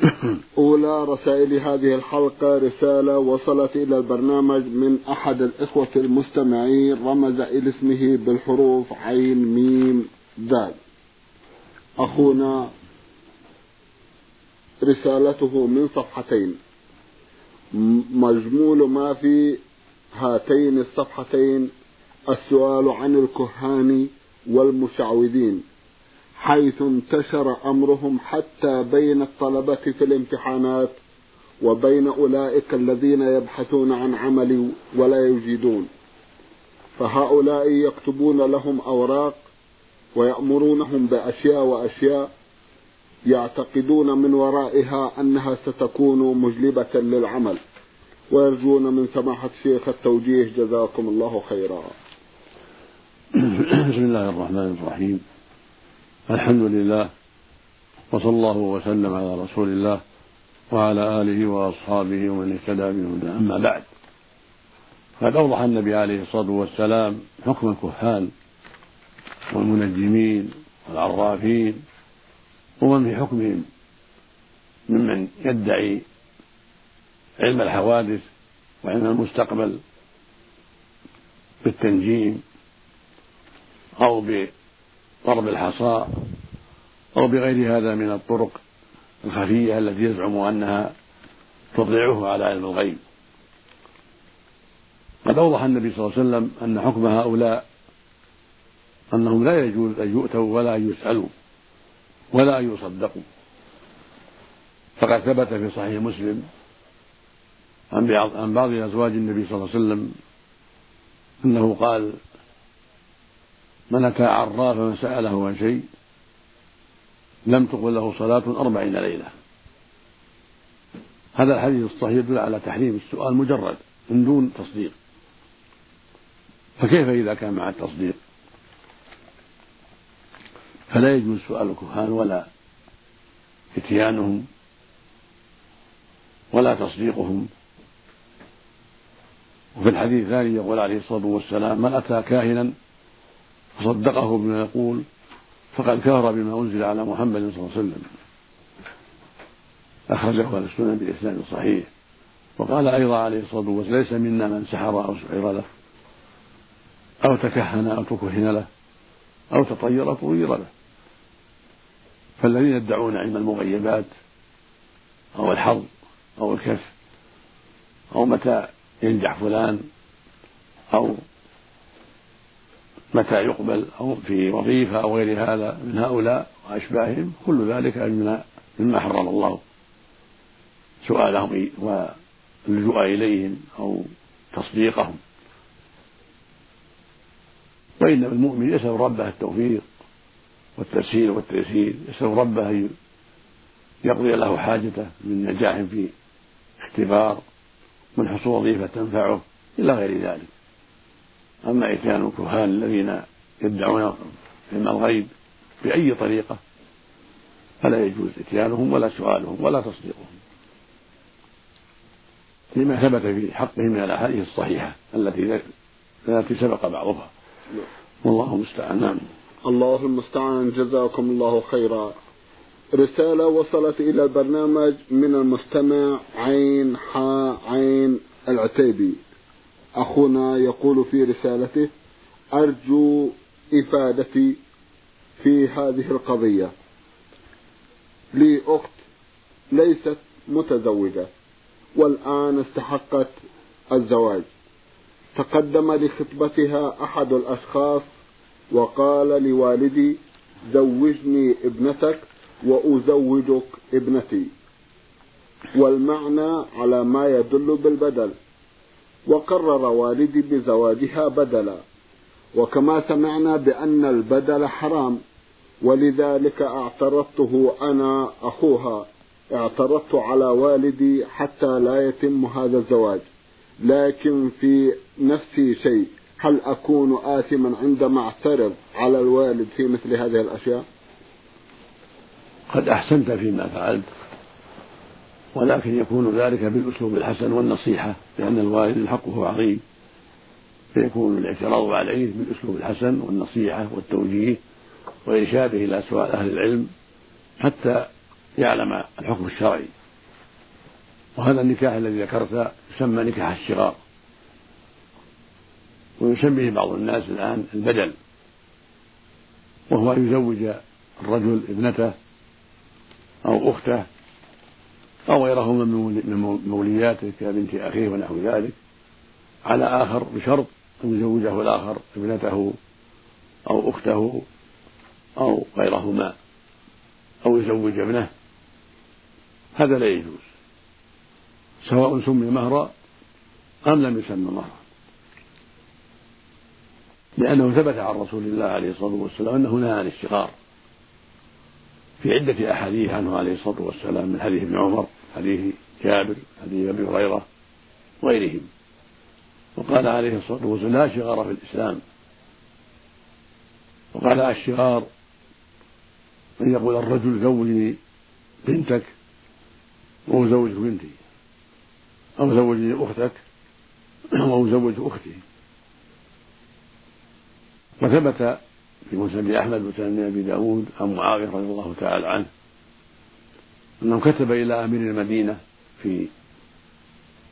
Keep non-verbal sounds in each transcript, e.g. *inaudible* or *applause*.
*coughs* أولى رسائل هذه الحلقة رسالة وصلت إلى البرنامج من أحد الإخوة المستمعين رمز إلى اسمه بالحروف عين ميم دال أخونا رسالته من صفحتين. مجمول ما في هاتين الصفحتين السؤال عن الكهان والمشعوذين. حيث انتشر أمرهم حتى بين الطلبة في الامتحانات وبين أولئك الذين يبحثون عن عمل ولا يجيدون فهؤلاء يكتبون لهم أوراق ويأمرونهم بأشياء وأشياء يعتقدون من ورائها أنها ستكون مجلبة للعمل ويرجون من سماحة الشيخ التوجيه جزاكم الله خيرا. *coughs* بسم الله الرحمن الرحيم الحمد لله وصلى الله وسلم على رسول الله وعلى آله وأصحابه ومن اهتدى بهداه. أما بعد قد أوضح النبي عليه الصلاة والسلام حكم الكهان والمنجمين والعرافين ومن في حكمهم ممن يدعي علم الحوادث وعلم المستقبل بالتنجيم أو ضرب الحصى أو بغير هذا من الطرق الخفية التي يزعم أنها تطلعه على علم الغيب. قد أوضح النبي صلى الله عليه وسلم أن حكم هؤلاء أنهم لا يجوز أن يؤتوا ولا أن يسألوا ولا أن يصدقوا. فقد ثبت في صحيح مسلم عن بعض أزواج النبي صلى الله عليه وسلم أنه قال من أتى عرافا فسأله عن شيء لم تقل له صلاة أربعين ليلة. هذا الحديث الصحيح يدل على تحريم السؤال مجرد من دون تصديق. فكيف إذا كان مع التصديق؟ فلا يجوز سؤال الكهان ولا إتيانهم ولا تصديقهم. وفي الحديث الثاني يقول عليه الصلاة والسلام من أتى كاهنا فصدقه بما يقول فقد كفر بما أنزل على محمد صلى الله عليه وسلم. أخرجه أهل السنن بإسناد صحيح. وقال أيضا عليه الصلاة والسلام ليس منا من سحر أو سحر له أو تكهن أو تكهن له أو تطير تغير له. فالذين يدعون علم المغيبات أو الحظ أو الكف أو متى ينجح فلان أو متى يقبل أو في وظيفة أو غير هذا من هؤلاء وأشباههم كل ذلك مما حرم الله سؤالهم واللجوء إليهم أو تصديقهم. وإنما المؤمن يسأل ربه التوفيق والتسهيل والتيسير يسأل ربه أن يقضي له حاجته من نجاح في اختبار من حصول وظيفة تنفعه إلى غير ذلك. أما إتيان الكهان الذين يدعون علم الغيب بأي طريقة فلا يجوز إتيانهم ولا سؤالهم ولا تصديقهم. لما ثبت في حقهم من الأحاديث الصحيحة التي التي سبق بعضها. والله المستعان. نعم. الله المستعان. جزاكم الله خيرا. رسالة وصلت إلى البرنامج من المستمع عين حاء عين العتيبي. أخونا يقول في رسالته أرجو إفادتي في هذه القضية. لي أخت ليست متزوجة والآن استحقت الزواج. تقدم لخطبتها أحد الأشخاص وقال لوالدي زوجني ابنتك وأزوجك ابنتي. والمعنى على ما يدل بالبدل. وقرر والدي بزواجها بدلا. وكما سمعنا بأن البدل حرام ولذلك اعترضته أنا أخوها. اعترضت على والدي حتى لا يتم هذا الزواج. لكن في نفسي شيء هل أكون آثما عندما أعترض على الوالد في مثل هذه الأشياء؟ قد أحسنت فيما فعلت. ولكن يكون ذلك بالأسلوب الحسن والنصيحة لأن الوالد حقه عظيم. فيكون الاعتراض عليه بالأسلوب الحسن والنصيحة والتوجيه وإرشاده إلى سؤال أهل العلم حتى يعلم الحكم الشرعي. وهذا النكاح الذي ذكرت يسمى نكاح الشغار. ويسميه بعض الناس الآن البدل. وهو أن يزوج الرجل ابنته أو أخته أو غيرهما من مولياته كبنت أخيه ونحو ذلك على آخر بشرط أن يزوجه الآخر ابنته أو أخته أو غيرهما أو يزوج ابنه. هذا لا يجوز. سواء سمي مهرا أم لم يسمى مهرا. لأنه ثبت عن رسول الله عليه الصلاة والسلام أنه نهى عن الشغار. في عدة أحاديث عنه عليه الصلاة والسلام من حديث ابن عمر حديث جابر حديث أبي هريرة وغيرهم. وقال عليه الصلاة والسلام لا شغار في الإسلام. وقال الشغار أن يقول الرجل زوجني بنتك وأزوجك بنتي أو زوجني أختك أو أزوج أختي. وثبت في مسند أحمد وسند أبي داود عن معاوية رضي الله تعالى عنه أنه كتب إلى أمير المدينة في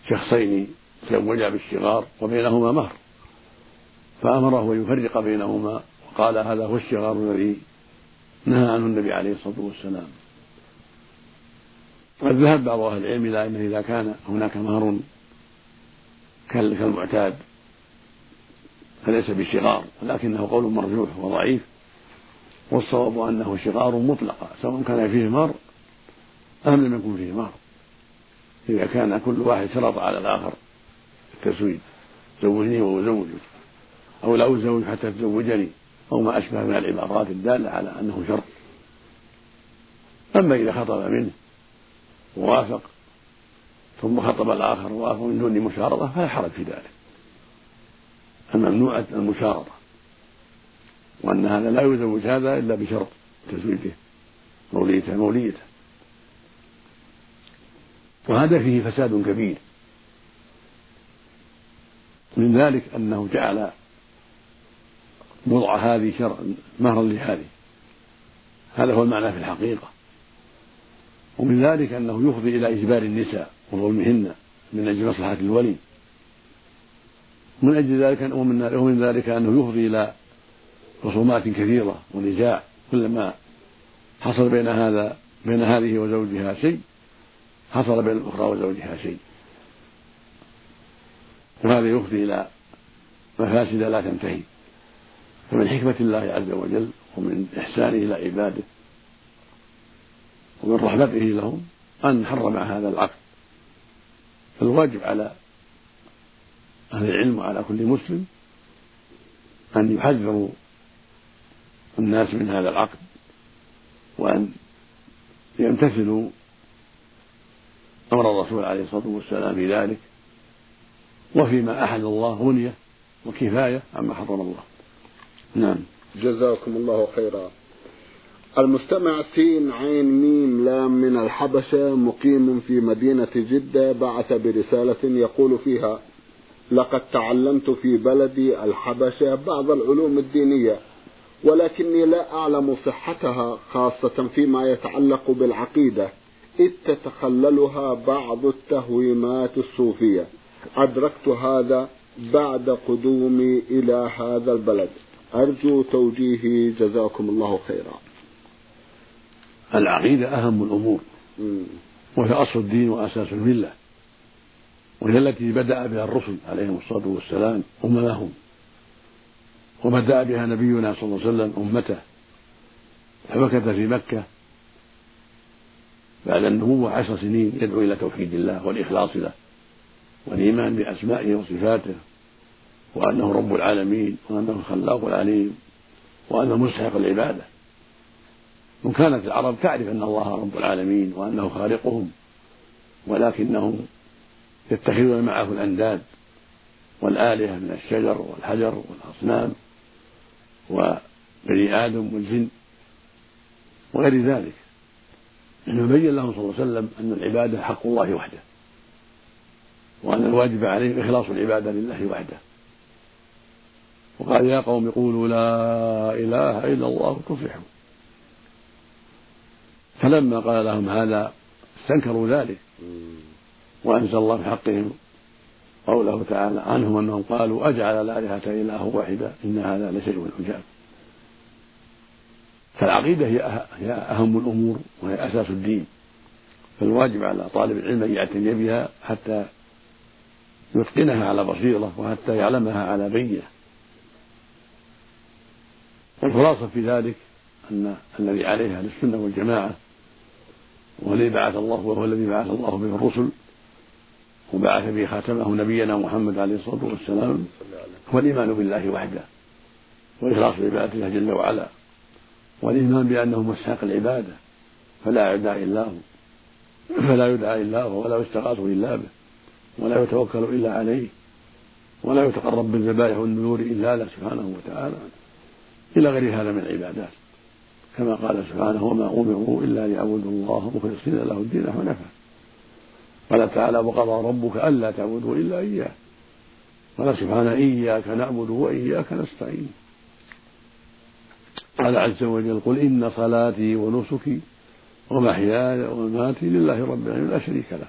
شخصين تزوجا بالشغار وبينهما مهر. فأمره أن يفرق بينهما وقال هذا هو الشغار الذي نهى عنه النبي عليه الصلاة والسلام. قد ذهب بعض أهل العلم إلى أنه إذا كان هناك مهر كالمعتاد فليس بشغار ولكنه قول مرجوح وضعيف والصواب أنه شغار مطلقة سواء كان فيه مهر أم لم يكن فيه مهر إذا كان كل واحد شرط على الآخر التزويج زوجني وأزوجك أو لا أزوج حتى تزوجني. أو ما أشبه من العبارات الدالة على أنه شرط. أما إذا خطب منه ووافق ثم خطب الآخر ووافق من دون مشارطة فلا حرج في ذلك. الممنوعة المشارطة وأن هذا لا يزوج هذا إلا بشرط تزويجه موليته موليته. وهذا فيه فساد كبير. من ذلك أنه جعل وضع هذه شرع مهرا لهذه هذا هو المعنى في الحقيقة. ومن ذلك أنه يفضي إلى إجبار النساء وظلمهن من أجل مصلحة الولي من أجل ذلك ومن, ومن ذلك أنه يفضي إلى خصومات كثيرة ونزاع كلما حصل بين هذا بين هذه وزوجها شيء حصل بين الأخرى وزوجها شيء. وهذا يفضي إلى مفاسد لا تنتهي. فمن حكمة الله عز وجل ومن إحسانه إلى عباده ومن رحمته لهم أن حرم هذا العقد. فالواجب على أهل العلم وعلى كل مسلم أن يحذروا الناس من هذا العقد وأن يمتثلوا أمر الرسول عليه الصلاة والسلام في ذلك وفيما أحل الله غنية وكفاية عما حرم الله. نعم. جزاكم الله خيرا. المستمع سين عين ميم لام من الحبشة مقيم في مدينة جدة بعث برسالة يقول فيها لقد تعلمت في بلدي الحبشة بعض العلوم الدينية ولكني لا أعلم صحتها خاصة فيما يتعلق بالعقيدة إذ تتخللها بعض التهويمات الصوفية. أدركت هذا بعد قدومي إلى هذا البلد. أرجو توجيهي. جزاكم الله خيرا. العقيدة أهم الأمور. وهي أصل الدين وأساس الملة. وهي التي بدأ بها الرسل عليهم الصلاة والسلام أممهم. وبدأ بها نبينا صلى الله عليه وسلم أمته. فمكث في مكة. بعد النبوة عشر سنين يدعو إلى توحيد الله والإخلاص له والإيمان بأسمائه وصفاته وأنه رب العالمين وأنه الخلاق العليم وأنه مستحق العبادة. وكانت العرب تعرف أن الله رب العالمين وأنه خالقهم ولكنهم يتخذون معه الأنداد والآلهة من الشجر والحجر والأصنام وبني آدم والجن وغير ذلك. بين لهم صلى الله عليه وسلم أن العبادة حق الله وحده وأن الواجب عليهم إخلاص العبادة لله وحده. وقال يا قوم قولوا لا إله إلا الله تفلحوا فلما قال لهم هذا استنكروا ذلك. وأنزل الله في حقهم قوله تعالى عنهم أنهم قالوا أجعل الآلهة إله واحدا إن هذا لشيء عجاب. فالعقيدة هي أهم الأمور وهي أساس الدين. فالواجب على طالب العلم أن يعتني بها حتى يتقنها على بصيرة وحتى يعلمها على بينة. والخلاصة في ذلك أن الذي عليه أهل السنة والجماعة والذي بعث الله وهو الذي بعث الله به الرسل وبعث به خاتمه نبينا محمد عليه الصلاة والسلام هو الإيمان بالله وحده وإخلاص عبادته جل وعلا. والإيمان بأنه مستحق العبادة فلا يدعى إلا هو. فلا يدعى إلا هو ولا يستغاث إلا به ولا يتوكل إلا عليه ولا يتقرب بالذبائح والنذور إلا له سبحانه وتعالى. إلى غير هذا من العبادات. كما قال سبحانه وما أمروا إلا ليعبدوا الله مخلصين له الدين حنفاء. قال تعالى وقضى ربك ألا تعبدوا إلا إياه. قال سبحانه إياك نعبد وإياك نستعين. قال عز وجل قل إن صلاتي ونسكي ومحياي ومماتي لله رب العالمين لا شريك له.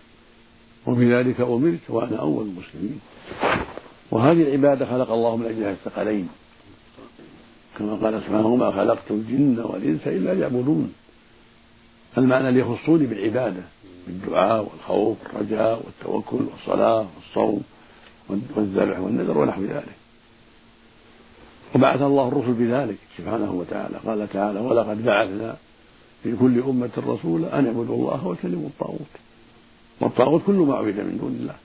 وبذلك أمرت وأنا أول المسلمين. وهذه العبادة خلق الله من أجلها الثقلين. كما قال سبحانه وما خلقت الجن والإنس إلا ليعبدون. المعنى ليخصوني بالعبادة بالدعاء والخوف والرجاء والتوكل والصلاة والصوم والذبح والنذر ونحو ذلك. وبعث الله الرسل بذلك سبحانه وتعالى. قال تعالى ولقد بعثنا في كل أمة رسولا أن اعبدوا الله واجتنبوا الطاغوت. والطاغوت كل ما عبد من دون الله.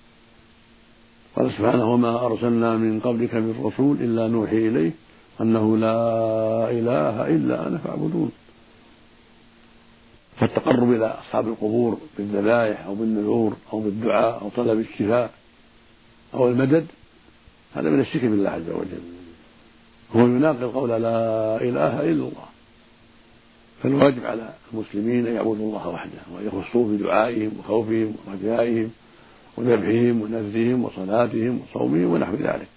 قال سبحانه وما أرسلنا من قبلك من رسول إلا نوحي إليه أنه لا إله إلا أنا فاعبدون. فالتقرب إلى أصحاب القبور بالذبائح أو بالنذور أو بالدعاء أو طلب الشفاء أو المدد هذا من الشرك بالله عز وجل. هو يناقض قول لا إله إلا الله. فالواجب على المسلمين أن يعبدوا الله وحده وأن يخصوه بدعائهم وخوفهم ورجائهم وذبحهم ونذرهم وصلاتهم وصومهم ونحو ذلك.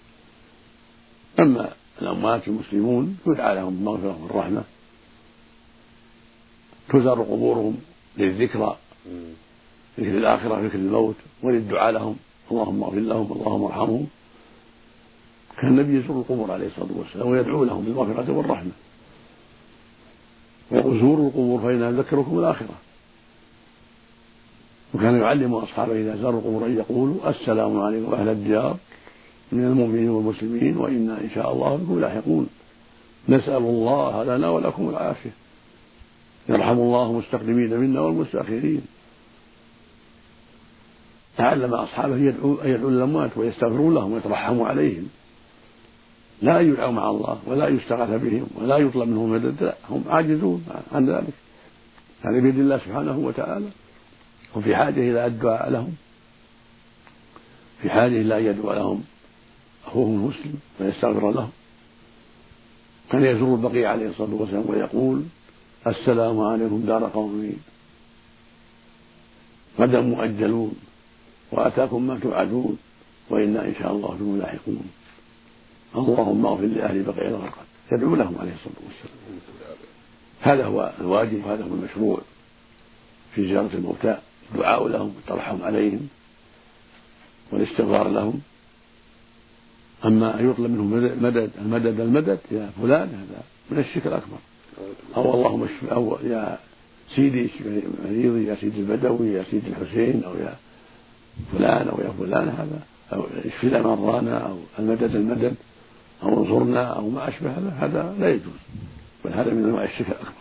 أما الأموات المسلمون يدعى لهم بالمغفرة والرحمة تزار قبورهم للذكرى ذكر الآخرة ذكر الموت وللدعاء لهم. اللهم اغفر لهم اللهم ارحمهم. كان النبي يزور القبور عليه الصلاة والسلام ويدعو لهم بالمغفرة والرحمة ويقول زوروا القبور فإنها تذكركم الآخرة. وكان يعلم أصحابه إذا زاروا القبور أن يقولوا السلام عليكم أهل الديار من المؤمنين والمسلمين وإنا إن شاء الله بكم لاحقون. نسأل الله لنا ولكم العافية. يرحم الله المستقدمين منا والمستأخرين. تعلم أصحابه أن يدعوا للأموات ويستغفرون لهم ويترحموا عليهم. لا يدعوا مع الله ولا يستغاث بهم ولا يطلب منهم مدد لا هم عاجزون عن ذلك. هذا بيد الله سبحانه وتعالى. وفي حاجة إلى الدعاء لهم. في حاجة إلى أن يدعو لهم. أخوهم المسلم ويستغفر لهم. كان يزور البقيع عليه الصلاة والسلام ويقول السلام عليكم دار قوم غدا مؤجلون. وأتاكم ما توعدون. وإنا إن شاء الله بكم لاحقون اللهم اغفر لأهل بقيع الغرقد يدعو لهم عليه الصلاة والسلام. هذا هو الواجب وهذا هو المشروع في زيارة الموتى. الدعاء لهم والترحم عليهم والاستغفار لهم. أما أن يطلب منه مدد المدد المدد يا فلان هذا من الشرك الأكبر. أو اللهم اشف أو يا سيدي مريضي يا سيدي البدوي يا سيدي الحسين أو يا فلان أو يا فلان هذا أو اشف لنا مرضانا أو المدد المدد. أو انصرنا أو ما أشبه هذا هذا لا يجوز بل هذا من أنواع الشرك الأكبر.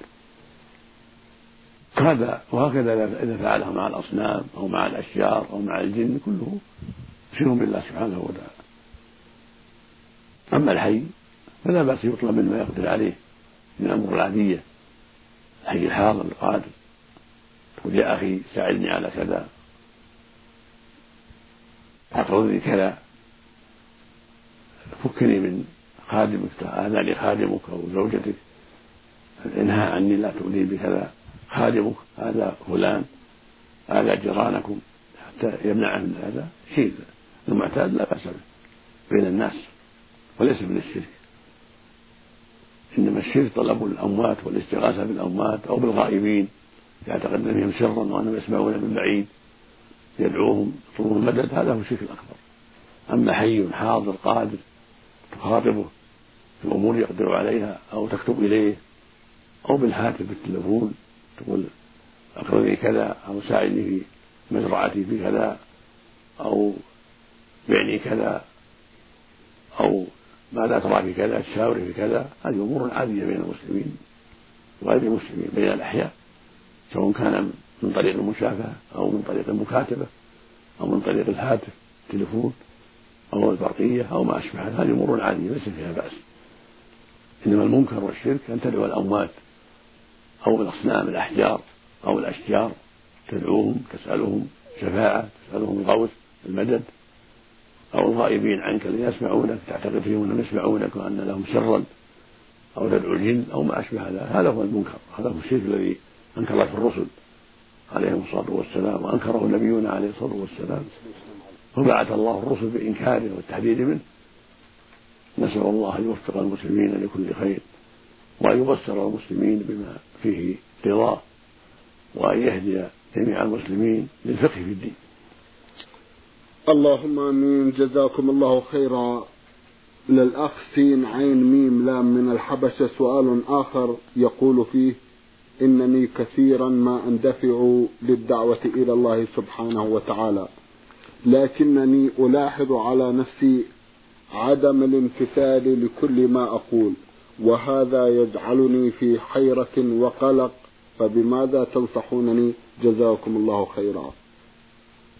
هذا وهكذا إذا فعله مع الأصنام أو مع الأشجار أو مع الجن كله شرك بالله سبحانه وتعالى. أما الحي فلا بأس يطلب منه ما يقدر عليه من الأمور العادية الحي الحاضر القادر تقول يا أخي ساعدني على كذا أقرضني كذا. فكني من خادمك هذا لي خادمك أو زوجتك. انهى عني لا تؤذي بكذا خادمك هذا فلان هذا جيرانكم حتى يمنعه من هذا شيء. المعتاد لا بأس به بين الناس وليس من الشرك. إنما الشرك طلب الأموات والاستغاثة بالأموات أو بالغائبين. يعتقد بهم سرا وأنهم يسمعون من بعيد يدعوهم يطلبون المدد هذا هو الشرك الأكبر. أما حي حاضر قادر تخاطبه في أمور يقدر عليها أو تكتب إليه أو بالهاتف بالتلفون تقول أقرني كذا أو ساعدني في مزرعتي في كذا أو بعني كذا أو ماذا ترى في كذا تشاوري في كذا. هذه أمور عادية بين المسلمين وغير المسلمين بين الأحياء سواء كان من طريق المشافهة أو من طريق المكاتبة أو من طريق الهاتف التليفون. أو البرقية أو ما أشبه هذه أمور عادية ليس فيها بأس. إنما المنكر والشرك أن تدعو الأموات أو الأصنام الأحجار أو الأشجار تدعوهم تسألهم شفاعة تسألهم الغوث المدد. أو الغائبين عنك الذين يسمعونك تعتقد فيهم أنهم يسمعونك وأن لهم سرا. أو تدعو الجن أو ما أشبه هذا. هذا هو المنكر. هذا هو الشرك الذي أنكره الرسل عليهم الصلاة والسلام وأنكره نبينا عليه الصلاة والسلام. وبعث الله الرسل بإنكاره والتحذير منه. نسأل الله أن يوفق المسلمين لكل خير وأن يبصر المسلمين بما فيه رضاه وأن يهدي جميع المسلمين للفقه في الدين. اللهم آمين. جزاكم الله خيرا. للاخ سين عين ميم لام من الحبشة سؤال آخر يقول فيه إنني كثيرا ما أندفع للدعوة إلى الله سبحانه وتعالى. لكنني ألاحظ على نفسي عدم الامتثال لكل ما أقول وهذا يجعلني في حيرة وقلق. فبماذا تنصحونني؟ جزاكم الله خيرا.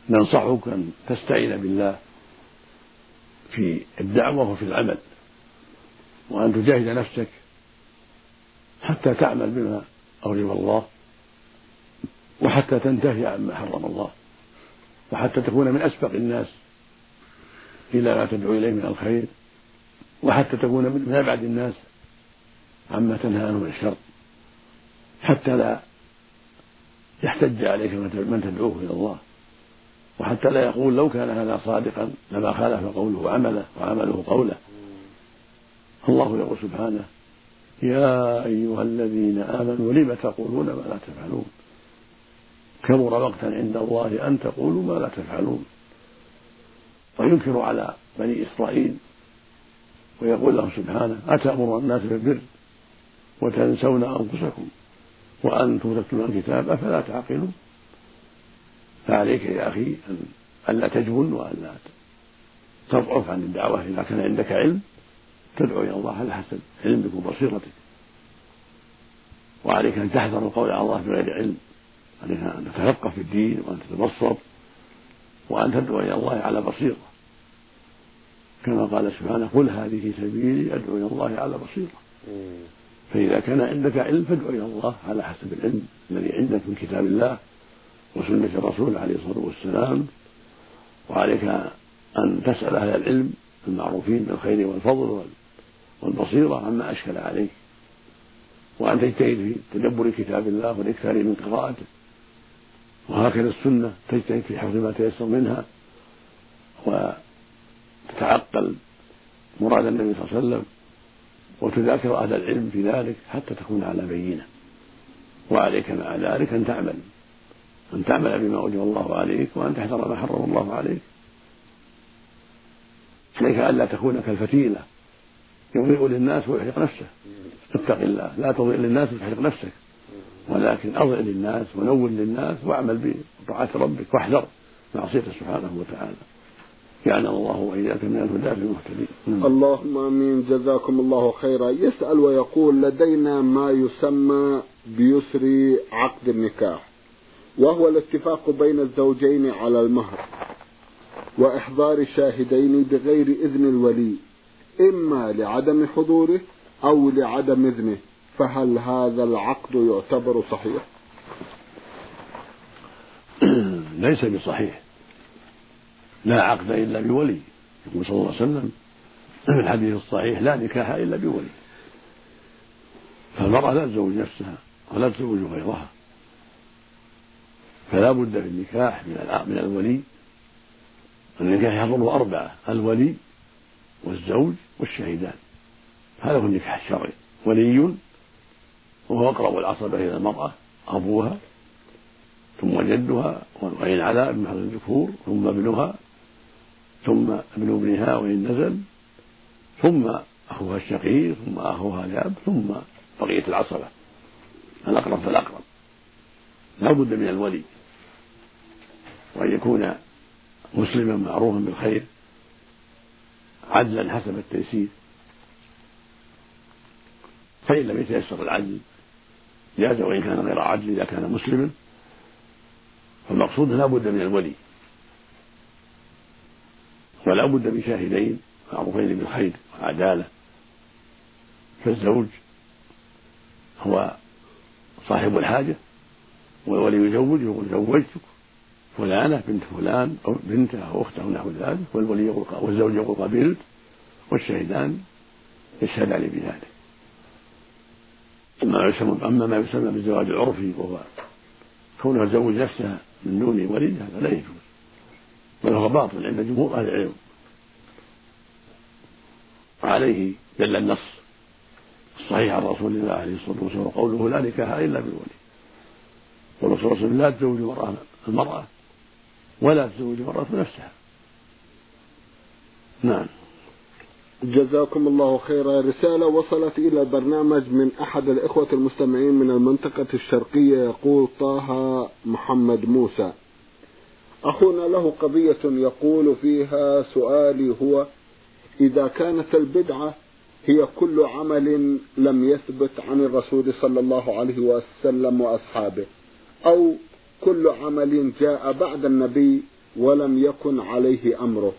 ننصحك أن تستعين بالله في الدعوة وفي العمل وأن تجاهد نفسك حتى تعمل بما أوجب الله وحتى تنتهي عما حرم الله. وحتى تكون من أسبق الناس. إلى ما تدعو إليه من الخير. وحتى تكون من أبعد الناس. عما تنهى عنه من الشر. حتى لا يحتج عليك من تدعوه إلى الله. وحتى لا يقول لو كان هذا صادقا لما خالف قوله عمله وعمله قوله. الله يقول سبحانه يا أيها الذين آمنوا لم تقولون ما لا تفعلون؟ كبر وقتا عند الله أن تقولوا ما لا تفعلون. وينكر على بني إسرائيل ويقول لهم سبحانه أتأمر الناس بالبر وتنسون أنفسكم وأنتم تتلون الكتاب أفلا تعقلون؟ فعليك يا أخي أن ألا تجبن وألا تضعف عن الدعوة إذا كان عندك علم تدعو إلى الله على حسب علمك وبصيرتك. وعليك أن تحذر القول على الله بغير علم. عليك أن تتفقه في الدين وأن تتبصر وأن تدعو إلى الله على بصيرة. كما قال سبحانه قل هذه سبيلي أدعو إلى الله على بصيرة. فإذا كان عندك علم فادعو إلى الله على حسب العلم الذي عندك من كتاب الله وسنة الرسول عليه الصلاة والسلام. وعليك أن تسأل أهل العلم المعروفين بالخير والفضل والبصيرة عما أشكل عليك. وأن تجتهد في تدبر كتاب الله والإكثار من قراءته. وهكذا السنة تجتهد في حفظ ما تيسر منها وتتعقل مراد النبي صلى الله عليه وسلم وتذاكر أهل العلم في ذلك حتى تكون على بينة. وعليك مع ذلك أن تعمل أن تعمل بما أوجب الله عليك وأن تحذر ما حرم الله عليك. عليك ألا تكون كالفتيلة يضيء للناس ويحرق نفسه. اتق الله لا تضيء للناس وتحرق نفسك. ولكن أضئ للناس ونور للناس وأعمل بطاعة ربك واحذر معصيته سبحانه وتعالى. جعلنا الله وإياك من الهداة المهتدين نعم. اللهم آمين. جزاكم الله خيرا. يسأل ويقول لدينا ما يسمى بيسر عقد النكاح وهو الاتفاق بين الزوجين على المهر وإحضار شاهدين بغير إذن الولي إما لعدم حضوره أو لعدم إذنه. فهل هذا العقد يعتبر صحيح؟ *clears throat* ليس بصحيح. لا عقد إلا بولي. يقول صلى الله عليه وسلم في *clears throat* الحديث الصحيح لا نكاح إلا بولي. فالمرأة لا تزوج نفسها ولا تزوج غيرها. فلا بد في النكاح من من الولي. النكاح يحضره أربعة الولي والزوج والشهيدان. هذا هو النكاح الشرعي. ولي وهو أقرب العصبة إلى المرأة أبوها ثم جدها وإن علا بمحض الذكور ثم ابنها ثم ابن ابنها وإن نزل ثم أخوها الشقيق ثم أخوها الأب ثم بقية العصبة الأقرب فالأقرب. لا بد من الولي. وأن يكون مسلما معروفا بالخير عدلا حسب التيسير. فإن لم يتيسر العدل جاز وإن كان غير عدل إذا كان مسلما. فالمقصود لا بد من الولي. ولا بد من شاهدين معروفين بالخير والعدالة فالزوج هو صاحب الحاجة والولي يزوج يقول زوجتك فلانة بنت فلان أو بنته أو أخته نحو ذلك والولي يقول والزوج يقول قبلت والشهدان يشهدان بذلك. أما ما يسمى بالزواج العرفي وهو كونها تزوج نفسها من دون ولي هذا لا يجوز. بل هو باطل عند جمهور أهل العلم وعليه دل النص الصحيح عن رسول الله عليه الصلاة والسلام قوله لا نكاح إلا بالولي. والرسول صلى الله عليه وسلم لا تزوج المرأة المرأة ولا تزوج المرأة نفسها. نعم. جزاكم الله خيرا رسالة وصلت إلى البرنامج من أحد الإخوة المستمعين من المنطقة الشرقية يقول طه محمد موسى. أخونا له قضية يقول فيها سؤالي هو إذا كانت البدعة هي كل عمل لم يثبت عن الرسول صلى الله عليه وسلم وأصحابه أو كل عمل جاء بعد النبي ولم يكن عليه أمره.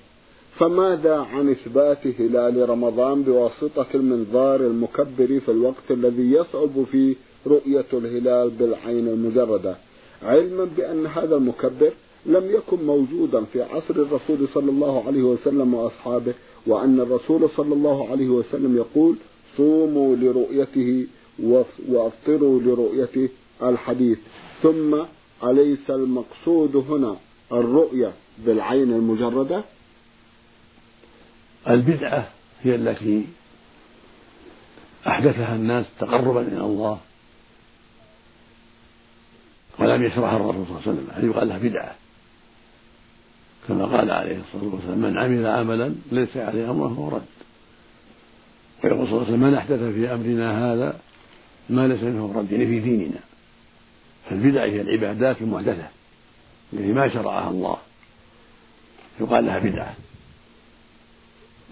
فماذا عن إثبات هلال رمضان بواسطة المنظار المكبر في الوقت الذي يصعب فيه رؤية الهلال بالعين المجردة؟ علما بأن هذا المكبر لم يكن موجودا في عصر الرسول صلى الله عليه وسلم وأصحابه وأن الرسول صلى الله عليه وسلم يقول صوموا لرؤيته وأفطروا لرؤيته الحديث. ثم أليس المقصود هنا الرؤية بالعين المجردة؟ البدعة هي التي أحدثها الناس تقربا إلى الله ولم يشرعها الرسول صلى الله عليه وسلم. هذه يقال لها بدعة. كما قال عليه الصلاة والسلام من عمل عملا ليس عليه أمره فهو رد. ويقول صلى الله عليه وسلم من أحدث في أمرنا هذا ما ليس منه رد. يعني في ديننا. فالبدع هي العبادات المحدثة التي ما شرعها الله. يقال لها بدعة.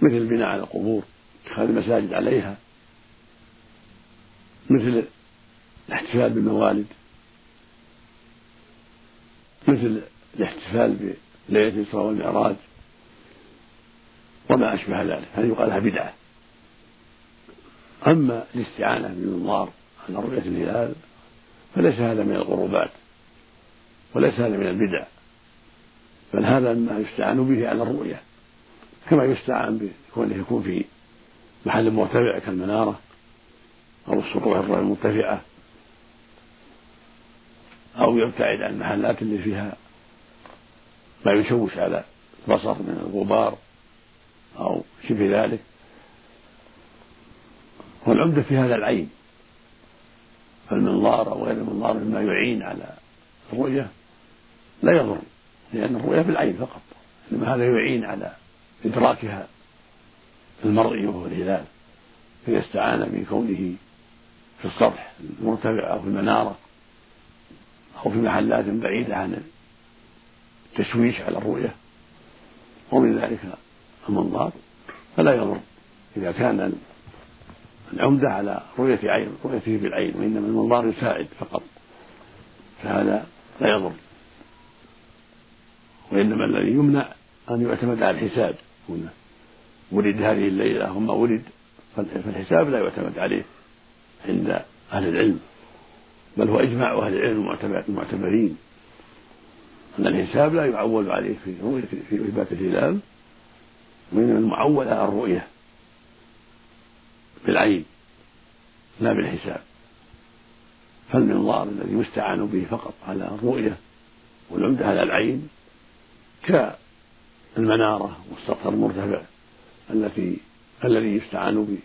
مثل البناء على القبور اتخاذ المساجد عليها. مثل الاحتفال بالموالد. مثل الاحتفال بليلة الإسراء والمعراج. وما أشبه ذلك. هذه يقال لها بدعة. أما الاستعانة بالمنظار على رؤية الهلال فليس هذا من القربات وليس هذا من البدع. بل هذا ما يستعان به على الرؤية. كما يستعان بكونه يكون في محل مرتفع كالمنارة أو السطوح المرتفعة أو يبتعد عن المحلات اللي فيها ما يشوش على البصر من الغبار أو شبه ذلك. والعمدة في هذا العين فالمنظار أو غير المنظار مما يعين على الرؤية لا يضر لأن الرؤية بالعين فقط إنما هذا يعين على إدراكها المرئي وهو الهلال فإذا استعان بكونه في السطح المرتفع أو في المنارة أو في محلات بعيدة عن التشويش على الرؤية. ومن ذلك المنظار. فلا يضر إذا كان العمدة على رؤية عين رؤيته بالعين وإنما المنظار يساعد فقط. فهذا لا يضر. وإنما الذي يمنع أن يعتمد على الحساب. هنا ولد هذه الليلة وما ولد. فالحساب لا يعتمد عليه عند أهل العلم. بل هو إجماع أهل العلم المعتبرين أن الحساب لا يعول عليه في في إثبات الهلال وإنما المعول على الرؤية. بالعين لا بالحساب. فالمنظار الذي يستعان به فقط على الرؤية والعمدة على العين كالمنارة والسطح المرتفع التي الذي يستعان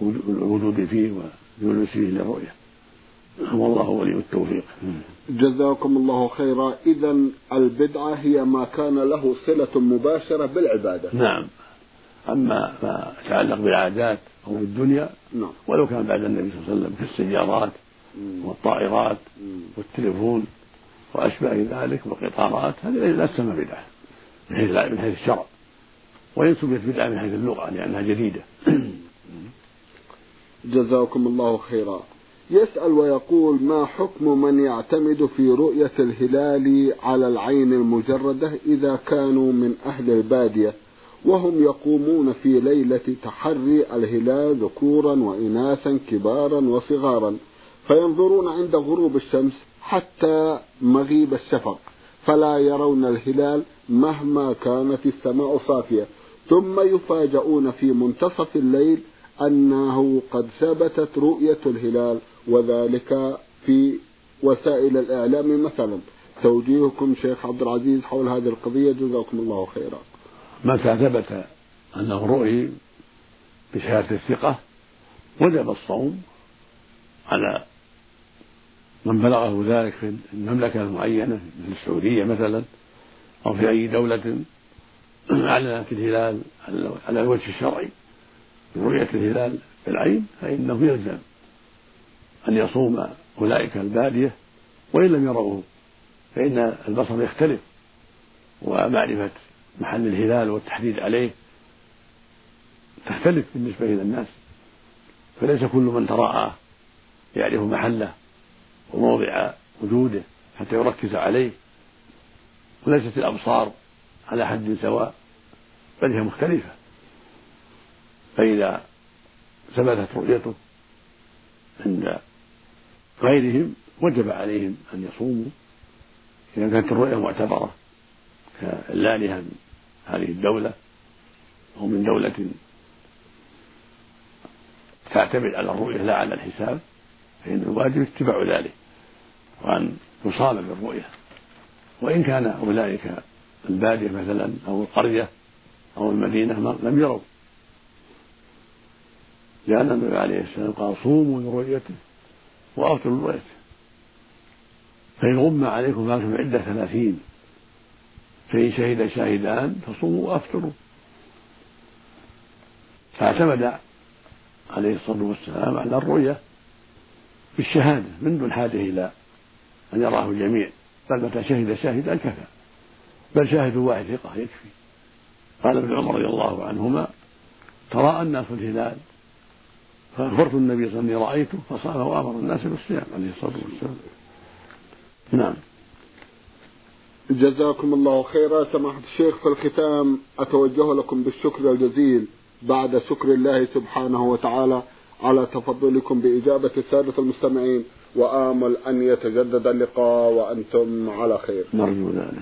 بالوجود فيه وجلوس فيه للرؤية. والله ولي التوفيق. جزاكم الله خيرا. إذا البدعة هي ما كان له صلة مباشرة بالعبادة. نعم. أما ما يتعلق بالعادات أو بالدنيا نعم. ولو كان بعد النبي صلى الله عليه وسلم كالسيارات والطائرات والتليفون وأشباه ذلك والقطارات هذه لا تسمى بدعة. من حيث من حيث الشرع. وإن سميت بدعة من حيث اللغة لأنها جديدة. *coughs* جزاكم الله خيرا. يسأل ويقول ما حكم من يعتمد في رؤية الهلال على العين المجردة إذا كانوا من أهل البادية؟ وهم يقومون في ليلة تحري الهلال ذكورا وإناثا كبارا وصغارا فينظرون عند غروب الشمس حتى مغيب الشفق فلا يرون الهلال مهما كانت السماء صافية. ثم يفاجؤون في منتصف الليل أنه قد ثبتت رؤية الهلال وذلك في وسائل الإعلام مثلا. توجيهكم شيخ عبد العزيز حول هذه القضية. جزاكم الله خيرا. متى ثبت أنه رؤي بشهادة الثقة؟ وجب الصوم على من بلغه ذلك في المملكة المعينة مثل السعودية مثلا. أو في أي دولة أعلنت الهلال على الوجه الشرعي. برؤية الهلال بالعين فإنه يلزم أن يصوم أولئك البادية وإن لم يروه فإن البصر يختلف ومعرفة محل الهلال والتحديد عليه تختلف بالنسبة إلى الناس. فليس كل من تراءى يعرف محله وموضع وجوده حتى يركز عليه. وليست الأبصار على حد سواء بل هي مختلفة. فإذا ثبتت رؤيته عند غيرهم وجب عليهم أن يصوموا. إذا كانت الرؤية معتبرة كالآلهة من هذه الدولة أو من دولة تعتمد على الرؤية لا على الحساب فإن الواجب اتباع ذلك وأن يصاب بالرؤية. وإن كان أولئك البادية مثلا أو القرية أو المدينة لم يروا. لأن النبي عليه السلام قال صوموا لرؤيته وأفطروا لرؤيته. فإن غم عليكم فأنتم عدة ثلاثين. فإن شهد شاهدان فصوموا وأفطروا. فاعتمد عليه الصلاة والسلام على الرؤية بالشهادة من دون حاجة إلى أن يراه الجميع بل متى شهد؟ شاهدا كفى بل شاهد واحد ثقة يكفي. قال ابن عمر رضي الله عنهما تراءى الناس الهلال فأخبرت النبي صلى الله عليه وسلم رأيته فصام وأمر الناس بالصيام عليه الصلاة والسلام. نعم. جزاكم الله خيرا. سماحة الشيخ في الختام أتوجه لكم بالشكر الجزيل بعد شكر الله سبحانه وتعالى على تفضلكم بإجابة السادة المستمعين. وآمل أن يتجدد اللقاء وأنتم على خير. نرجو ذلك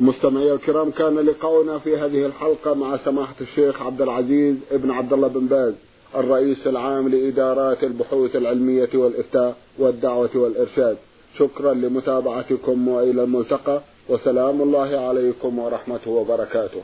مستمعي الكرام كان لقاؤنا في هذه الحلقة مع سماحة الشيخ عبد العزيز ابن عبد الله بن باز الرئيس العام لإدارات البحوث العلمية والإفتاء والدعوة والإرشاد. شكرا لمتابعتكم وإلى الملتقى وسلام الله عليكم ورحمته وبركاته.